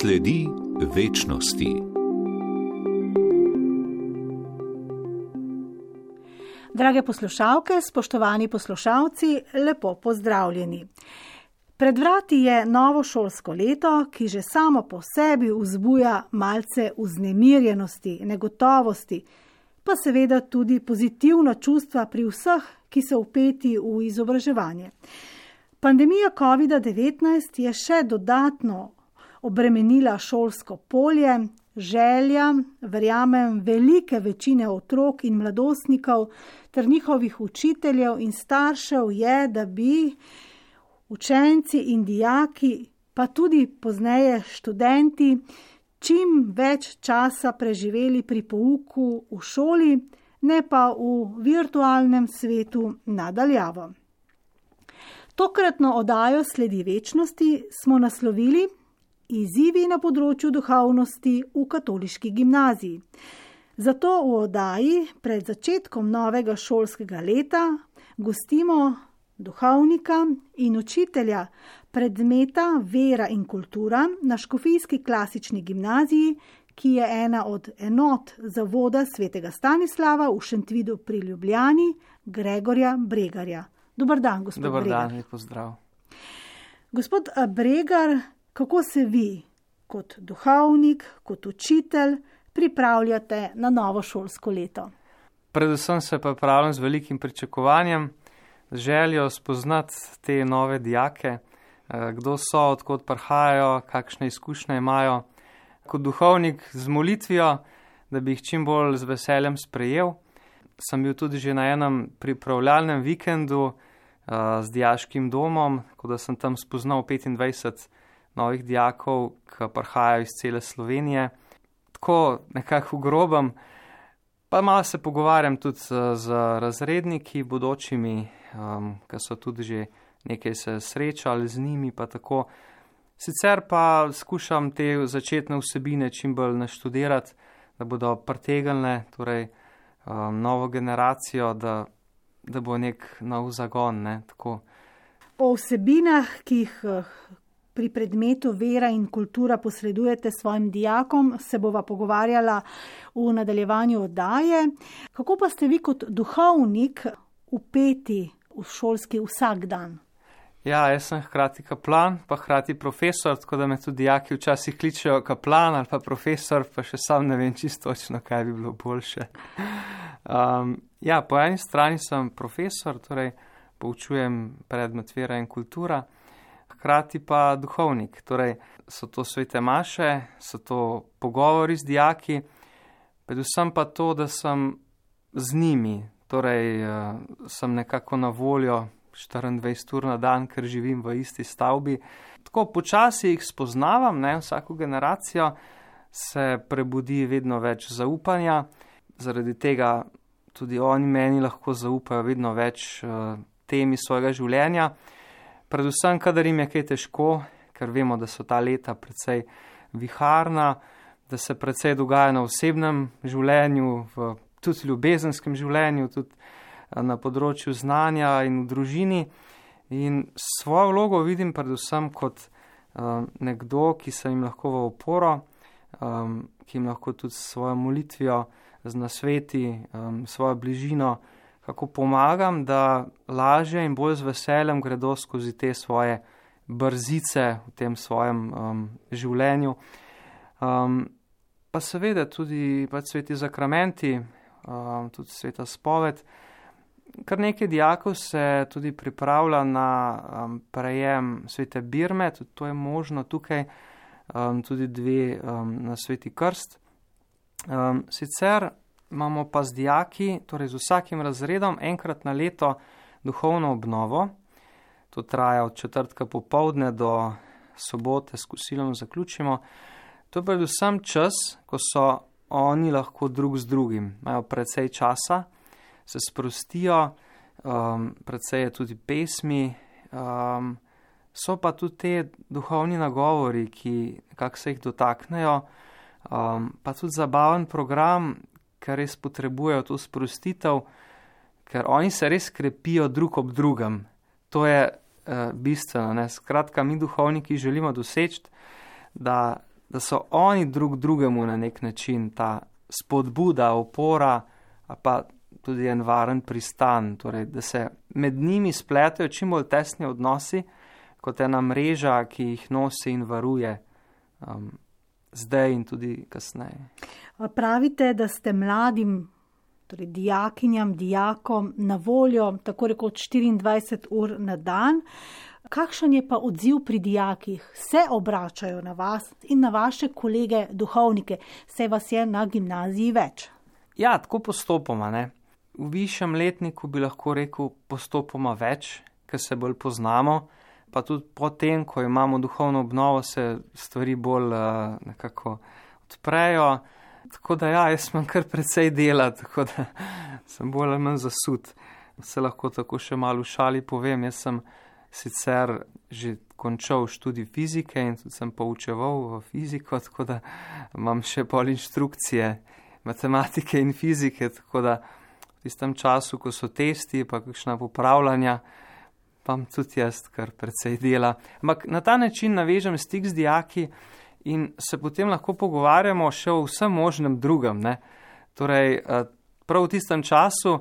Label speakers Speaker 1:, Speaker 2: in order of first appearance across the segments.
Speaker 1: Sledi večnosti. Drage poslušalke, spoštovani poslušalci, lepo pozdravljeni. Pred vrati je novo šolsko leto, ki že samo po sebi vzbuja malce vznemirjenosti, negotovosti, pa seveda tudi pozitivno čustva pri vseh, ki so upeti v izobraževanje. Pandemija COVID-19 je še dodatno obremenila šolsko polje, želja, verjamem, velike večine otrok in mladostnikov ter njihovih učiteljev in staršev je, da bi učenci in dijaki, pa tudi pozneje študenti, čim več časa preživeli pri pouku v šoli, ne pa v virtualnem svetu nadaljavo. Tokratno oddajo sledi večnosti smo naslovili Izzivi na področju duhovnosti v katoliški gimnaziji. Zato v oddaji pred začetkom novega šolskega leta gostimo duhovnika in učitelja predmeta Vera in kultura na Škofijski klasični gimnaziji, ki je ena od enot zavoda svetega Stanislava v Šentvidu pri Ljubljani, Gregorja Bregarja. Dobar dan, gospod
Speaker 2: Dobar
Speaker 1: Bregar.
Speaker 2: dan, lep pozdrav.
Speaker 1: Gospod eh, Bregar, kako se vi, kot duhovnik, kot učitelj, pripravljate na novo šolsko leto?
Speaker 2: Predvsem se pa pravim z velikim pričakovanjem, z željo spoznati te nove dijake, eh, kdo so, odkot prihajajo, kakšne izkušnje imajo. Kot duhovnik z molitvijo, da bi jih čim bolj z veseljem sprejel. Sem bil tudi že na enem pripravljalnem vikendu, z dijaškim domom, tako da sem tam spoznal 25 novih dijakov, ki prihajajo iz cele Slovenije. Tako nekako v grobem, pa malo se pogovarjam tudi z, z razredniki, bodočimi, um, ki so tudi že nekaj se srečali z njimi, pa tako. Sicer pa skušam te začetne vsebine čim bolj naštudirati, da bodo pritegnile torej, um, novo generacijo, da da bo nek nov zagon. Ne,
Speaker 1: o vsebinah, ki jih pri predmetu vera in kultura posredujete svojim dijakom, se bova pogovarjala v nadaljevanju oddaje. Kako pa ste vi kot duhovnik upeti v šolski vsak dan?
Speaker 2: Ja, jaz sem hkrati kaplan, pa hkrati profesor, tako da me tudi dijaki včasih kličejo kaplan ali pa profesor, pa še sam ne vem čisto točno, kaj bi bilo boljše. Um, ja, po eni strani sem profesor, torej poučujem predmet vera in kultura, hkrati pa duhovnik, torej so to svete maše, so to pogovori z dijaki, predvsem pa to, da sem z njimi, torej uh, sem nekako na voljo 24 ur na dan, ker živim v isti stavbi. Tako počasi jih spoznavam, ne, vsako generacijo se prebudi vedno več zaupanja, zaradi tega tudi oni meni lahko zaupajo vedno več uh, temi svojega življenja. Predvsem, kadar jim je kaj težko, ker vemo, da so ta leta precej viharna, da se precej dogaja na osebnem življenju, v tudi ljubezenskem življenju, tudi na področju znanja in v družini. In svojo vlogo vidim predvsem kot um, nekdo, ki se jim lahko v oporo, um, ki jim lahko tudi s svojo molitvijo, z nasveti, um, svojo bližino, kako pomagam, da lažje in bolj z veseljem gredo skozi te svoje brzice v tem svojem um, življenju. Um, pa seveda tudi pač sveti zakramenti, um, tudi sveta spoved. Kar nekaj dijakov se tudi pripravlja na um, prejem svete Birme, tudi to je možno tukaj, um, tudi dve um, na sveti krst. Um, sicer imamo pa z dijaki, torej z vsakim razredom, enkrat na leto duhovno obnovo. To traja od četrtka popovdne do sobote, s kosilom zaključimo. To je predvsem čas, ko so oni lahko drug z drugim, imajo precej časa se sprostijo, um, predvsej je tudi pesmi, um, so pa tudi te duhovni nagovori, ki kak se jih dotaknejo, um, pa tudi zabaven program, ker res potrebujejo to sprostitev, ker oni se res krepijo drug ob drugem. To je uh, bistveno. Ne? Skratka, mi duhovniki želimo doseči, da da so oni drug drugemu na nek način ta spodbuda, opora, pa tudi en varen pristan, torej, da se med njimi spletajo čim bolj tesni odnosi, kot ena mreža, ki jih nosi in varuje um, zdaj in tudi kasneje.
Speaker 1: Pravite, da ste mladim, torej dijakinjam, dijakom na voljo tako rekoč 24 ur na dan. Kakšen je pa odziv pri dijakih? Se obračajo na vas in na vaše kolege duhovnike, se vas je na gimnaziji več?
Speaker 2: Ja, tako postopoma. Ne? V višjem letniku bi lahko rekel postopoma več, ker se bolj poznamo, pa tudi potem, ko imamo duhovno obnovo, se stvari bolj uh, nekako odprejo. Tako da ja, jaz imam kar precej dela, tako da sem bolj ali manj zasud. Se lahko tako še malo v šali povem, jaz sem sicer že končal študij fizike in tudi sem poučeval fiziko, tako da imam še pol inštrukcije matematike in fizike, tako da v tistem času, ko so testi, pa kakšna popravljanja, pa imam tudi jaz kar precej dela. Ampak na ta način navežem stik z dijaki in se potem lahko pogovarjamo še o vsem možnem drugem. Ne? Torej, eh, prav v tistem času,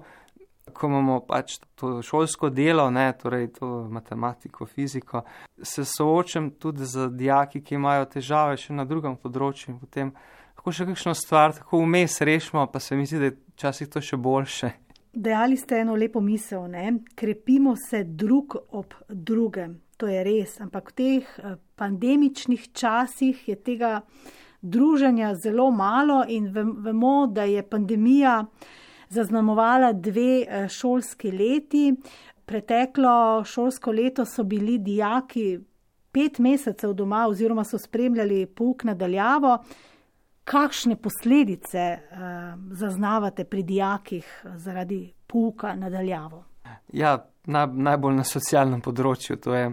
Speaker 2: ko imamo pač to šolsko delo, ne, torej to matematiko, fiziko, se soočam tudi z dijaki, ki imajo težave še na drugem področju in potem lahko še kakšno stvar tako vmes rešimo, pa se mi zdi, da je včasih to še boljše.
Speaker 1: Dejali ste eno lepo misel, ne? krepimo se drug ob drugem. To je res, ampak v teh eh, pandemičnih časih je tega druženja zelo malo in vemo, da je pandemija zaznamovala dve eh, šolski leti. Preteklo šolsko leto so bili dijaki pet mesecev doma oziroma so spremljali pouk nadaljavo. Kakšne posledice uh, zaznavate pri dijakih zaradi pouka nadaljavo?
Speaker 2: Ja, naj, najbolj na socialnem področju, to je,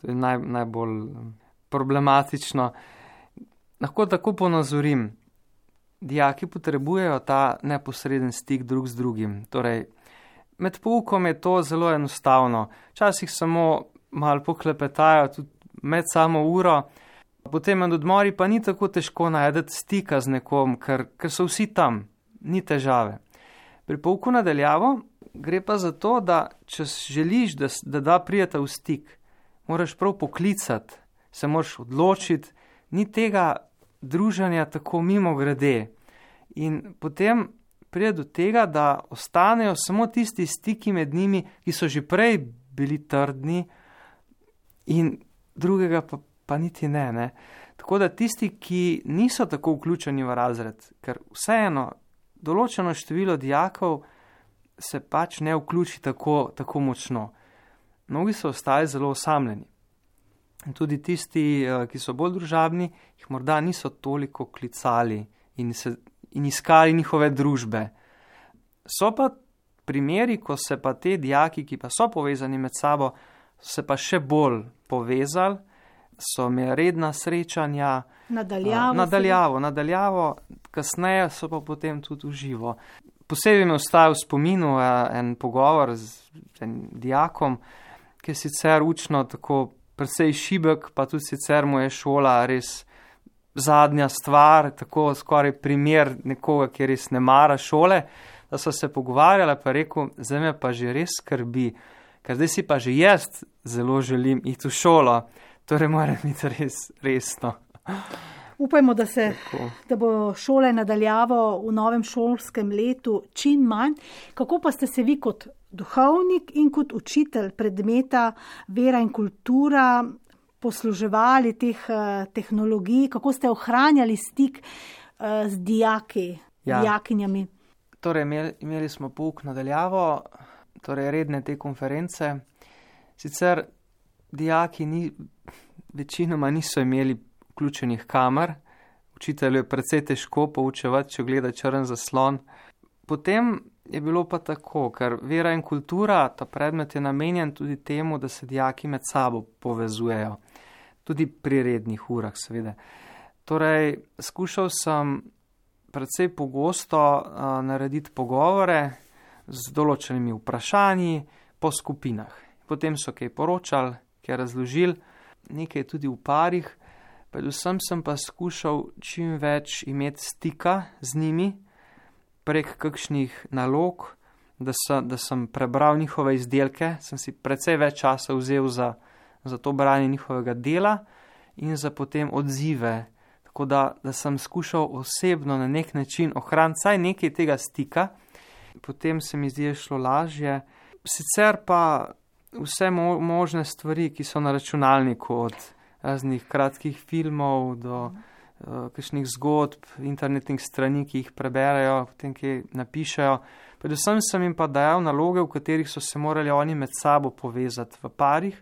Speaker 2: to je naj, najbolj problematično. Lahko tako ponazorim dijaki potrebujejo ta neposreden stik drug z drugim. Torej, med poukom je to zelo enostavno. Včasih samo malo poklepetajo, tudi med samo uro, potem med odmori pa ni tako težko najti stika z nekom, ker, ker so vsi tam, ni težave. Pri pouku nadaljavo gre pa za to, da če želiš, da, da da prijeta v stik, moraš prav poklicati, se moraš odločiti, ni tega druženja tako mimo grede. In potem pride do tega, da ostanejo samo tisti stiki med njimi, ki so že prej bili trdni, in drugega pa, pa niti ne, ne. Tako da tisti, ki niso tako vključeni v razred, ker vseeno določeno število dijakov se pač ne vključi tako, tako močno. Mnogi so ostali zelo osamljeni. In tudi tisti, eh, ki so bolj družabni, jih morda niso toliko klicali in, se, in iskali njihove družbe. So pa primeri, ko se pa te dijaki, ki pa so povezani med sabo, se pa še bolj povezali, so imeli redna srečanja.
Speaker 1: Nadaljavo.
Speaker 2: A, nadaljavo, nadaljavo, kasneje so pa potem tudi uživo. Posebej mi je ostal v spominu en pogovor z enim dijakom, ki je sicer učno tako precej šibek, pa tudi sicer mu je šola res zadnja stvar, tako skoraj primer nekoga, ki res ne mara šole. Da so se pogovarjali, pa rekel, zdaj me pa že res skrbi, ker zdaj si pa že jaz zelo želim iti v šolo, torej moram biti res resno.
Speaker 1: Upajmo, da, se, da bo šole nadaljavo v novem šolskem letu čim manj. Kako pa ste se vi kot duhovnik in kot učitelj predmeta vera in kultura posluževali teh uh, tehnologij, kako ste ohranjali stik uh, z dijaki, ja. dijakinjami?
Speaker 2: Torej, imeli, imeli smo pouk nadaljavo, torej redne te konference. Sicer dijaki ni, večinoma niso imeli vključenih kamer, učitelju je precej težko poučevati, če gleda črn zaslon. Potem je bilo pa tako, ker vera in kultura, ta predmet je namenjen tudi temu, da se dijaki med sabo povezujejo, tudi pri rednih urah, seveda. Torej, skušal sem predvsej pogosto uh, narediti pogovore z določenimi vprašanji po skupinah. Potem so kaj poročali, kaj razložili, nekaj tudi v parih, Predvsem sem pa skušal čim več imeti stika z njimi prek kakšnih nalog, da sem, da sem prebral njihove izdelke, sem si precej več časa vzel za, za to branje njihovega dela in za potem odzive. Tako da, da sem skušal osebno na nek način ohraniti vsaj nekaj tega stika, potem se mi zdi šlo lažje. Sicer pa vse mo možne stvari, ki so na računalniku, od raznih kratkih filmov do uh, kakšnih zgodb, internetnih strani, ki jih preberejo, potem ki napišajo. Predvsem sem jim pa dajal naloge, v katerih so se morali oni med sabo povezati v parih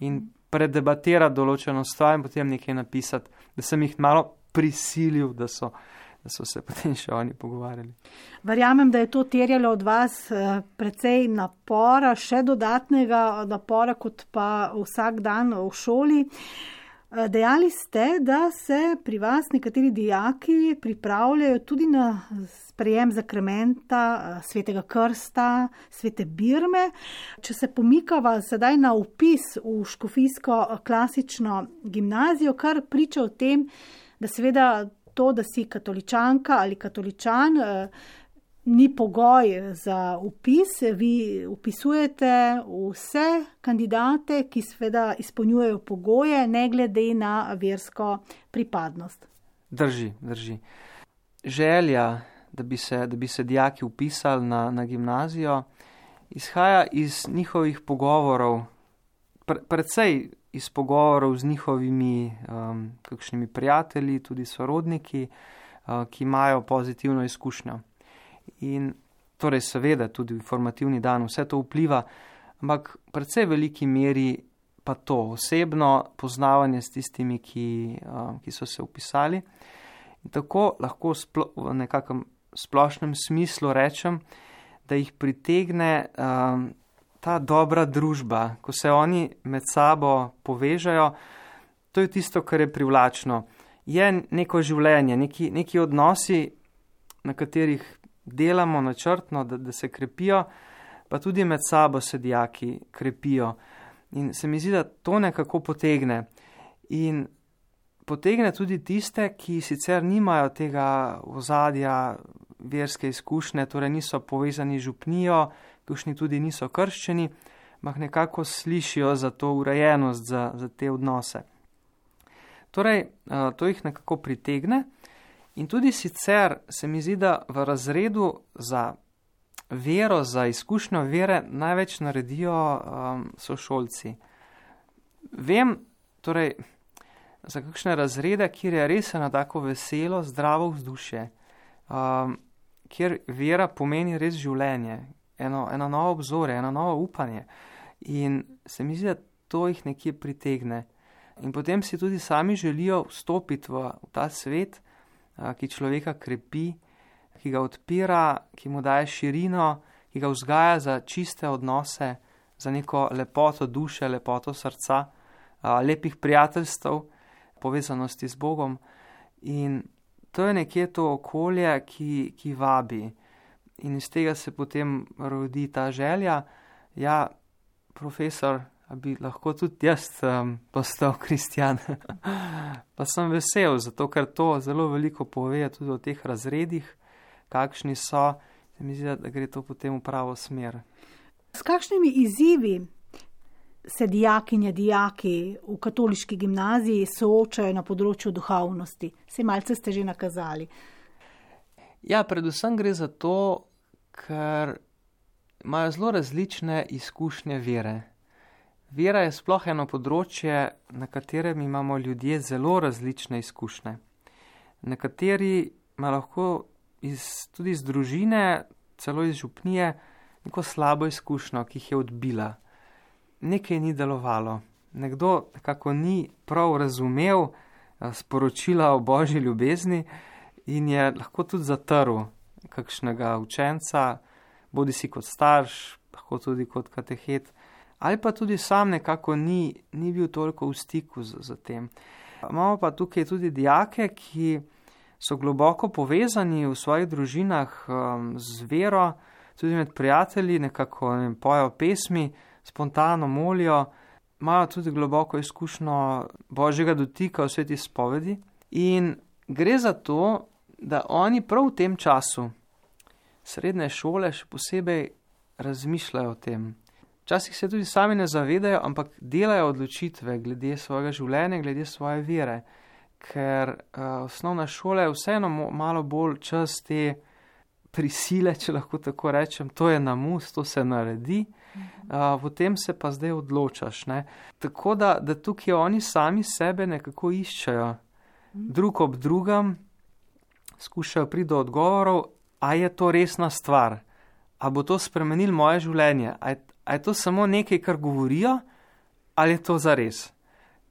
Speaker 2: in predebatirati določeno stvar in potem nekaj napisati, da sem jih malo prisilil, da so, da so se potem še oni pogovarjali.
Speaker 1: Verjamem, da je to terjalo od vas eh, precej napora, še dodatnega napora, kot pa vsak dan v šoli. Eh, dejali ste, da se pri vas nekateri dijaki pripravljajo tudi na sprejem zakrementa, eh, svetega krsta, svete birme. Če se pomikava sedaj na upis v škofijsko klasično gimnazijo, kar priča o tem, da seveda to, da si katoličanka ali katoličan, ni pogoj za upis. Vi upisujete vse kandidate, ki seveda izpolnjujejo pogoje, ne glede na versko pripadnost.
Speaker 2: Drži, drži. Želja, da bi se, da bi se dijaki upisali na, na gimnazijo, izhaja iz njihovih pogovorov, pre, predvsej iz pogovorov z njihovimi um, kakšnimi prijatelji, tudi sorodniki, uh, ki imajo pozitivno izkušnjo. In torej, seveda, tudi informativni dan, vse to vpliva, ampak predvsej veliki meri pa to osebno poznavanje s tistimi, ki, uh, ki so se upisali. In tako lahko splo, v nekakšnem splošnem smislu rečem, da jih pritegne um, ta dobra družba, ko se oni med sabo povežajo. To je tisto, kar je privlačno. Je neko življenje, neki, neki odnosi, na katerih delamo načrtno, da, da se krepijo, pa tudi med sabo se dijaki krepijo. In se mi zdi, da to nekako potegne. In potegne tudi tiste, ki sicer nimajo tega ozadja verske izkušnje, torej niso povezani z župnijo, tušni tudi niso krščeni, ampak nekako slišijo za to urejenost, za, za te odnose. Torej, eh, to jih nekako pritegne. In tudi sicer se mi zdi, da v razredu za vero, za izkušnjo vere največ naredijo um, sošolci. Vem, torej, za kakšne razrede, kjer je res eno tako veselo, zdravo vzdušje, um, kjer vera pomeni res življenje, eno, eno novo obzorje, eno novo upanje. In se mi zdi, da to jih nekje pritegne. In potem si tudi sami želijo vstopiti v, v ta svet, ki človeka krepi, ki ga odpira, ki mu daje širino, ki ga vzgaja za čiste odnose, za neko lepoto duše, lepoto srca, lepih prijateljstv, povezanosti z Bogom. In to je nekje to okolje, ki, ki vabi. In iz tega se potem rodi ta želja, ja, profesor, bi lahko tudi jaz um, postal kristjan. pa sem vesel, zato ker to zelo veliko pove tudi o teh razredih, kakšni so, se mi zdi, da gre to potem v pravo smer.
Speaker 1: S kakšnimi izzivi se dijakinje, dijaki v katoliški gimnaziji soočajo na področju duhovnosti? Se malce ste že nakazali.
Speaker 2: Ja, predvsem gre za to, ker imajo zelo različne izkušnje vere. Vera je sploh eno področje, na katerem imamo ljudje zelo različne izkušnje. Nekateri ima lahko iz, tudi iz družine, celo iz župnije, neko slabo izkušnjo, ki jih je odbila. Nekaj ni delovalo, nekdo nekako ni prav razumel eh, sporočila o božji ljubezni in je lahko tudi zatrl kakšnega učenca, bodi si kot starš, lahko tudi kot katehet ali pa tudi sam nekako ni, ni bil toliko v stiku z, z tem. Imamo pa tukaj tudi dijake, ki so globoko povezani v svojih družinah um, z vero, tudi med prijatelji, nekako ne pojo pesmi, spontano molijo imajo tudi globoko izkušnjo božjega dotika v sveti spovedi. In gre za to, da oni prav v tem času srednje šole še posebej razmišljajo o tem. Včasih se tudi sami ne zavedajo, ampak delajo odločitve glede svojega življenja, glede svoje vere, ker uh, osnovna šola je vseeno malo bolj čas te prisile, če lahko tako rečem, to je na mus, to se naredi, uh, potem se pa zdaj odločaš. Ne? Tako da, da tukaj oni sami sebe nekako iščejo, drug ob drugem, skušajo priti do odgovorov, a je to resna stvar, a bo to spremenil moje življenje, a je, a je to samo nekaj, kar govorijo, ali je to zares.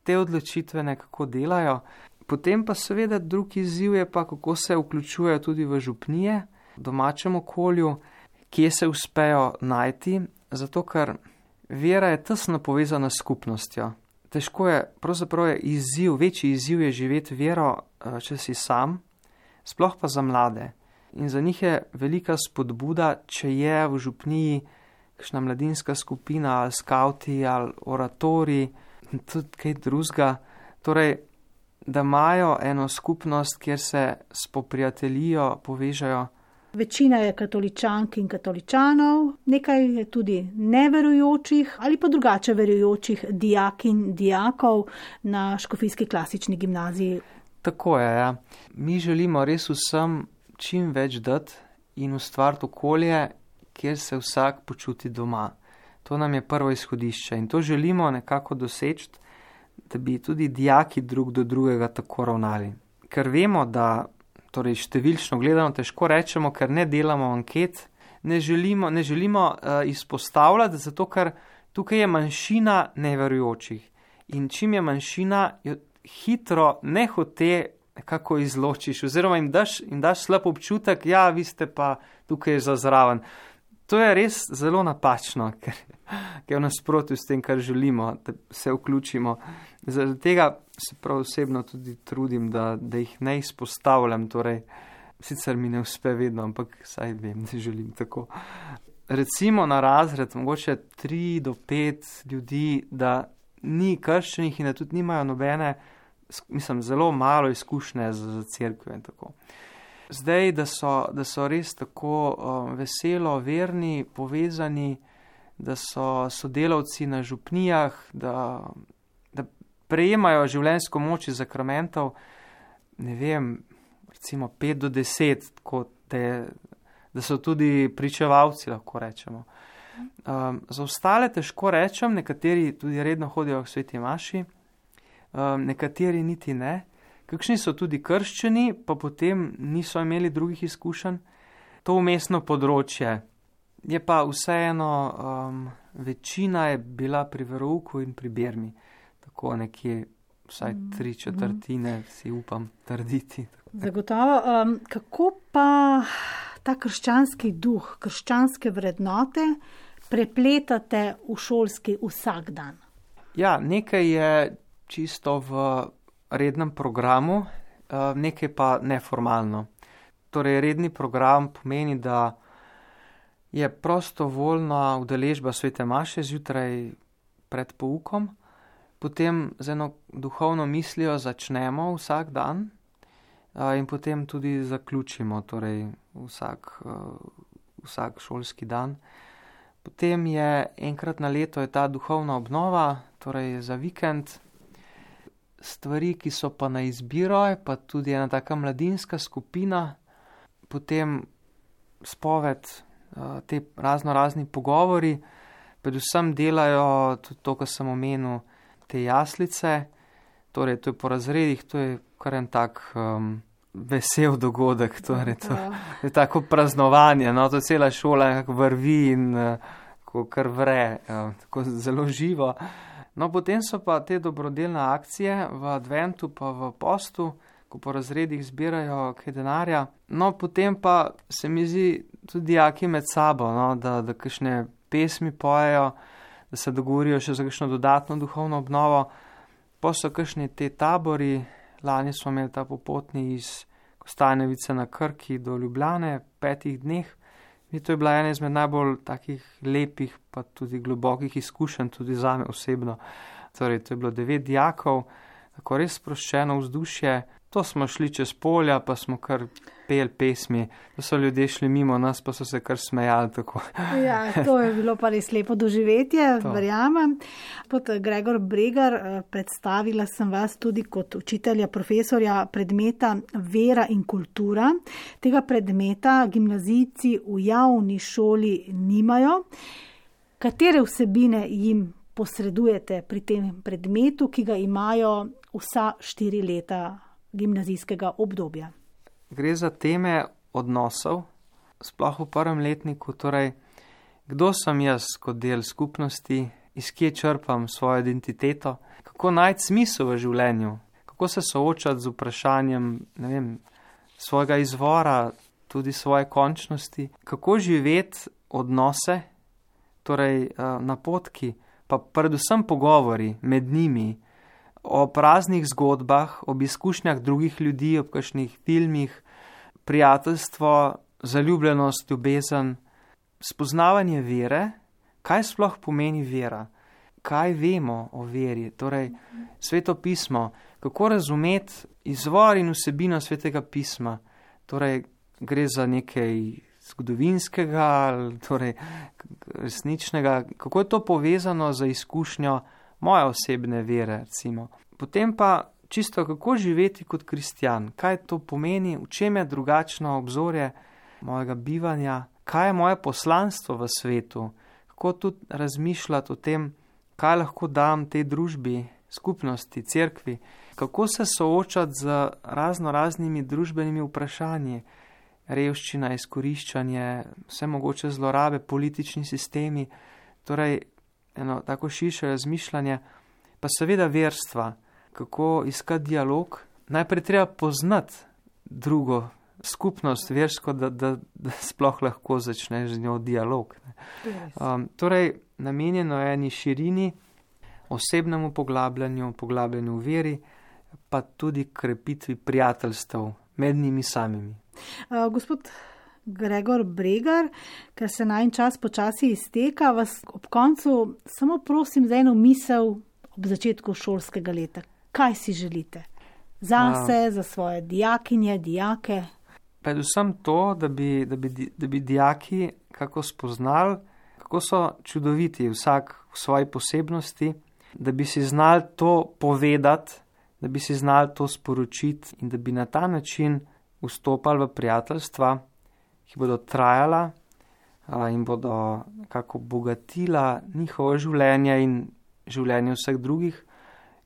Speaker 2: Te odločitve nekako delajo. Potem pa seveda drugi izziv je pa, kako se vključujejo tudi v župnije, domačem okolju, kje se uspejo najti, zato ker vera je tesno povezana s skupnostjo. Težko je, pravzaprav je izziv, večji izziv je živeti vero, eh, če si sam, sploh pa za mlade. In za njih je velika spodbuda, če je v župniji kakšna mladinska skupina, ali skauti, ali oratori, tudi kaj drugega. Torej, da imajo eno skupnost, kjer se spoprijateljijo, povežajo.
Speaker 1: Večina je katoličank in katoličanov, nekaj je tudi neverujočih ali pa drugače verujočih dijak in dijakov na Škofijski klasični gimnaziji.
Speaker 2: Tako je. Ja. Mi želimo res vsem čim več dati in ustvariti okolje, kjer se vsak počuti doma. To nam je prvo izhodišče in to želimo nekako doseči, da bi tudi dijaki drug do drugega tako ravnali. Ker vemo, da torej številčno gledano težko rečemo, ker ne delamo anket, ne želimo, ne želimo uh, izpostavljati, zato ker tukaj je manjšina neverujočih. In čim je manjšina, jo hitro ne hote nekako izločiš, oziroma jim daš, jim daš slab občutek, ja, vi ste pa tukaj za zraven. To je res zelo napačno, ker, ker je v nasprotju s tem, kar želimo, da se vključimo. Zaradi tega se prav osebno tudi trudim, da, da jih ne izpostavljam. Torej, sicer mi ne uspe vedno, ampak saj vem, da želim tako. Recimo na razred, mogoče tri do pet ljudi, da ni krščenih in da tudi nimajo nobene, mislim, zelo malo izkušnje z, z crkvijo in tako. Zdaj, da so, da so res tako um, veselo, verni, povezani, da so sodelavci na župnijah, da prejemajo življensko moč iz zakramentov, ne vem, recimo 5 do 10, te, da so tudi pričevalci, lahko rečemo. Um, za ostale težko rečem, nekateri tudi redno hodijo v sveti maši, um, nekateri niti ne. Kakšni so tudi krščeni, pa potem niso imeli drugih izkušenj. To umestno področje je pa vseeno, um, večina je bila pri verouku in pri bermi tako nekje, vsaj mm, tri četrtine, si upam trditi.
Speaker 1: Zagotovo. Um, kako pa ta krščanski duh, krščanske vrednote prepletate v šolski vsak dan?
Speaker 2: Ja, nekaj je čisto v rednem programu, nekaj pa neformalno. Torej, redni program pomeni, da je prostovoljna udeležba svete maše zjutraj pred poukom, potem z eno duhovno mislijo začnemo vsak dan in potem tudi zaključimo, torej vsak, vsak šolski dan. Potem je enkrat na leto ta duhovna obnova, torej za vikend. Stvari, ki so pa na izbiro, je pa tudi ena taka mladinska skupina, potem spoved, te razno razni pogovori, predvsem delajo tudi to, kar sem omenil, te jaslice, torej to je po razredih, to je kar en tak um, vesel dogodek, torej to je tako praznovanje, no to cela šola, kako vrvi in uh, kar vre, uh, tako zelo živo. No, potem so pa te dobrodelne akcije v adventu, pa v postu, ko po razredih zbirajo kaj denarja. No, potem pa se mi zdi tudi jaki med sabo, no, da, da kakšne pesmi pojejo da se dogovorijo še za kakšno dodatno duhovno obnovo. Pa so kakšni te tabori, lani smo imeli ta popotni iz Kostanjevice na Krki do Ljubljane, petih dneh. In to je bila ena izmed najbolj takih lepih, pa tudi globokih izkušenj, tudi za me osebno. torej to je bilo devet dijakov, tako res sproščeno vzdušje. To smo šli čez polja, pa smo kar pel pesmi, to so ljudje šli mimo nas, pa so se kar smejali. Tako.
Speaker 1: Ja, to je bilo pa res lepo doživetje, to. verjamem. Pod Gregor Bregar eh, predstavila sem vas tudi kot učitelja, profesorja predmeta vera in kultura. Tega predmeta gimnazijci v javni šoli nimajo. Katere vsebine jim posredujete pri tem predmetu, ki ga imajo vsa štiri leta? gimnazijskega obdobja.
Speaker 2: Gre za teme odnosov, sploh v prvem letniku, torej kdo sem jaz kot del skupnosti, iz kje črpam svojo identiteto, kako najti smisel v življenju, kako se soočati z vprašanjem vem, svojega izvora, tudi svoje končnosti, kako živeti odnose, torej eh, napotki, pa predvsem pogovori med njimi o praznih zgodbah, o izkušnjah drugih ljudi, o kakšnih filmih, prijateljstvo, zaljubljenost, ljubezen, spoznavanje vere, kaj sploh pomeni vera, kaj vemo o veri, torej sveto pismo, kako razumeti izvor in vsebino svetega pisma, torej gre za nekaj zgodovinskega, torej resničnega, kako je to povezano z izkušnjo moje osebne vere, recimo. Potem pa čisto kako živeti kot kristjan, kaj to pomeni, v čem je drugačno obzorje mojega bivanja, kaj je moje poslanstvo v svetu, kako tudi razmišljati o tem, kaj lahko dam tej družbi, skupnosti, cerkvi, kako se soočati z razno raznimi družbenimi vprašanji, revščina, izkoriščanje, vse mogoče zlorabe, politični sistemi, torej eno tako širše razmišljanje, pa seveda verstva, kako iskati dialog. Najprej treba poznati drugo skupnost versko, da, da, da sploh lahko začneš z njo dialog. Um, torej, namenjeno je eni širini, osebnemu poglabljanju, poglabljanju v veri, pa tudi krepitvi prijateljstv med njimi samimi.
Speaker 1: Uh, gospod Gregor Bregar, ker se naj čas počasi izteka, vas ob koncu samo prosim za eno misel ob začetku šolskega leta. Kaj si želite? Za sebe, za svoje dijakinje, dijake?
Speaker 2: Predvsem to, da bi, da bi, da bi dijaki kako spoznali, kako so čudoviti vsak v svoji posebnosti, da bi si znali to povedati, da bi si znali to sporočiti in da bi na ta način vstopali v prijateljstva ki bodo trajala in bodo nekako bogatila njihovo življenje in življenje vseh drugih,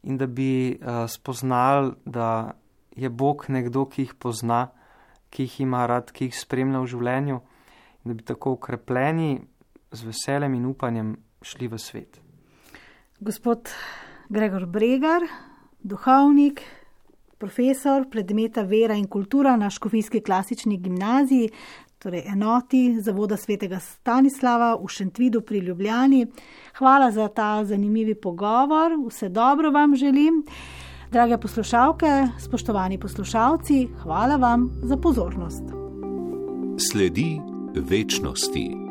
Speaker 2: in da bi spoznali, da je Bog nekdo, ki jih pozna, ki jih ima rad, ki jih spremlja v življenju, in da bi tako ukrepljeni z veseljem in upanjem šli v svet.
Speaker 1: Gospod Gregor Bregar, duhovnik. Profesor predmeta vera in kultura na Škofijski klasični gimnaziji, torej enoti Zavoda svetega Stanislava v Šentvidu pri Ljubljani. Hvala za ta zanimivi pogovor, vse dobro vam želim. Drage poslušalke, spoštovani poslušalci, hvala vam za pozornost.
Speaker 3: Sledi večnosti.